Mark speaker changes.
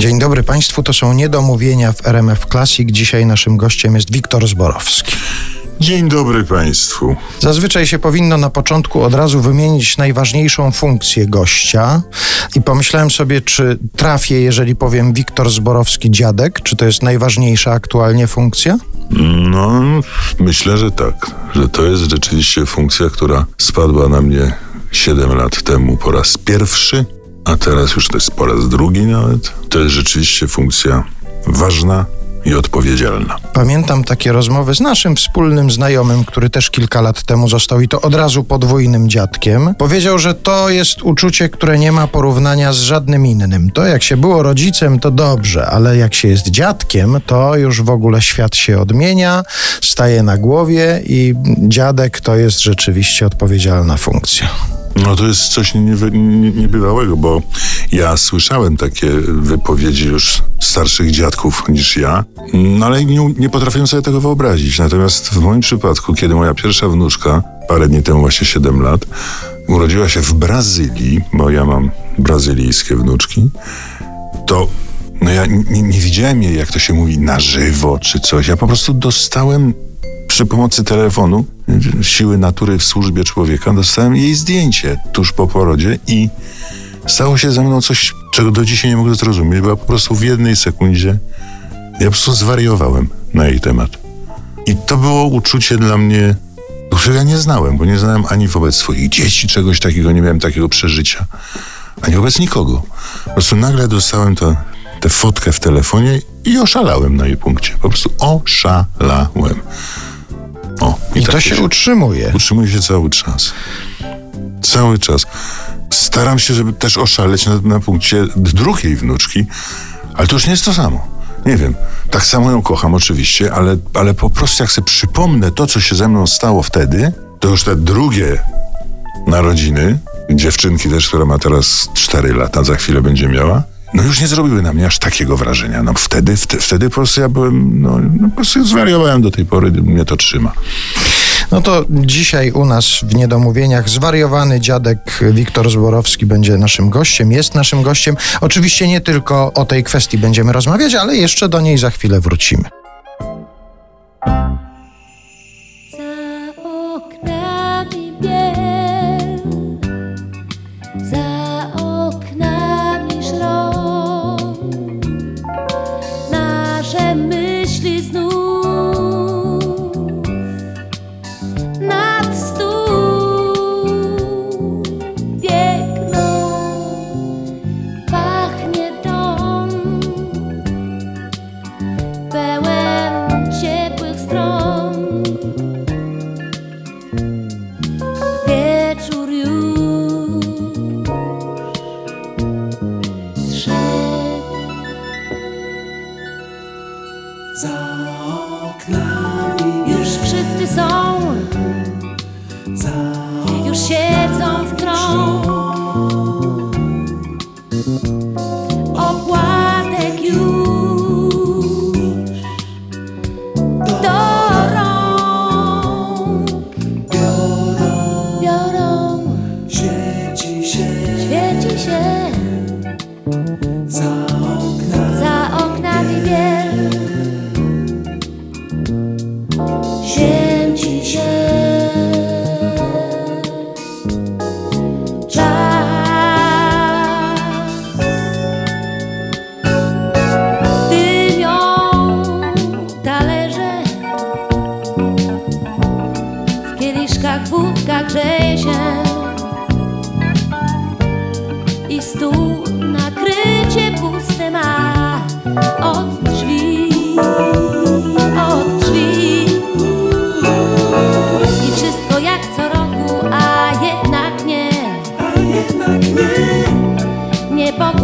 Speaker 1: Dzień dobry Państwu, to są niedomówienia w RMF Classic. Dzisiaj naszym gościem jest Wiktor Zborowski.
Speaker 2: Dzień dobry Państwu.
Speaker 1: Zazwyczaj się powinno na początku od razu wymienić najważniejszą funkcję gościa i pomyślałem sobie, czy trafię, jeżeli powiem Wiktor Zborowski dziadek, czy to jest najważniejsza aktualnie funkcja?
Speaker 2: No, myślę, że tak, że to jest rzeczywiście funkcja, która spadła na mnie 7 lat temu po raz pierwszy, a teraz już to jest po raz drugi nawet. To jest rzeczywiście funkcja ważna, i odpowiedzialna.
Speaker 1: Pamiętam takie rozmowy z naszym wspólnym znajomym, który też kilka lat temu został i to od razu podwójnym dziadkiem. Powiedział, że to jest uczucie, które nie ma porównania z żadnym innym. To jak się było rodzicem, to dobrze, ale jak się jest dziadkiem, to już w ogóle świat się odmienia, staje na głowie i dziadek to jest rzeczywiście odpowiedzialna funkcja.
Speaker 2: No to jest coś niebywałego, bo ja słyszałem takie wypowiedzi już starszych dziadków niż ja, no ale nie, nie potrafię sobie tego wyobrazić. Natomiast w moim przypadku, kiedy moja pierwsza wnuczka, parę dni temu, właśnie 7 lat, urodziła się w Brazylii, bo ja mam brazylijskie wnuczki, to no ja nie, nie widziałem jej, jak to się mówi, na żywo czy coś. Ja po prostu dostałem przy pomocy telefonu, siły natury w służbie człowieka, dostałem jej zdjęcie tuż po porodzie i stało się ze mną coś, czego do dzisiaj nie mogę zrozumieć, bo po prostu w jednej sekundzie ja po prostu zwariowałem na jej temat. I to było uczucie dla mnie, którego ja nie znałem, bo nie znałem ani wobec swoich dzieci czegoś takiego, nie miałem takiego przeżycia, ani wobec nikogo. Po prostu nagle dostałem to, tę fotkę w telefonie i oszalałem na jej punkcie. Po prostu oszalałem.
Speaker 1: O, I, I tak to się, się utrzymuje.
Speaker 2: Utrzymuje się cały czas. Cały czas. Staram się, żeby też oszaleć na, na punkcie drugiej wnuczki, ale to już nie jest to samo. Nie wiem, tak samo ją kocham oczywiście, ale, ale po prostu jak sobie przypomnę to, co się ze mną stało wtedy, to już te drugie narodziny, dziewczynki też, która ma teraz 4 lata, za chwilę będzie miała, no już nie zrobiły na mnie aż takiego wrażenia. No wtedy, wtedy, wtedy po prostu ja byłem, no, no po prostu zwariowałem do tej pory, mnie to trzyma.
Speaker 1: No to dzisiaj u nas w Niedomówieniach zwariowany dziadek Wiktor Zborowski będzie naszym gościem, jest naszym gościem. Oczywiście nie tylko o tej kwestii będziemy rozmawiać, ale jeszcze do niej za chwilę wrócimy.
Speaker 3: 些。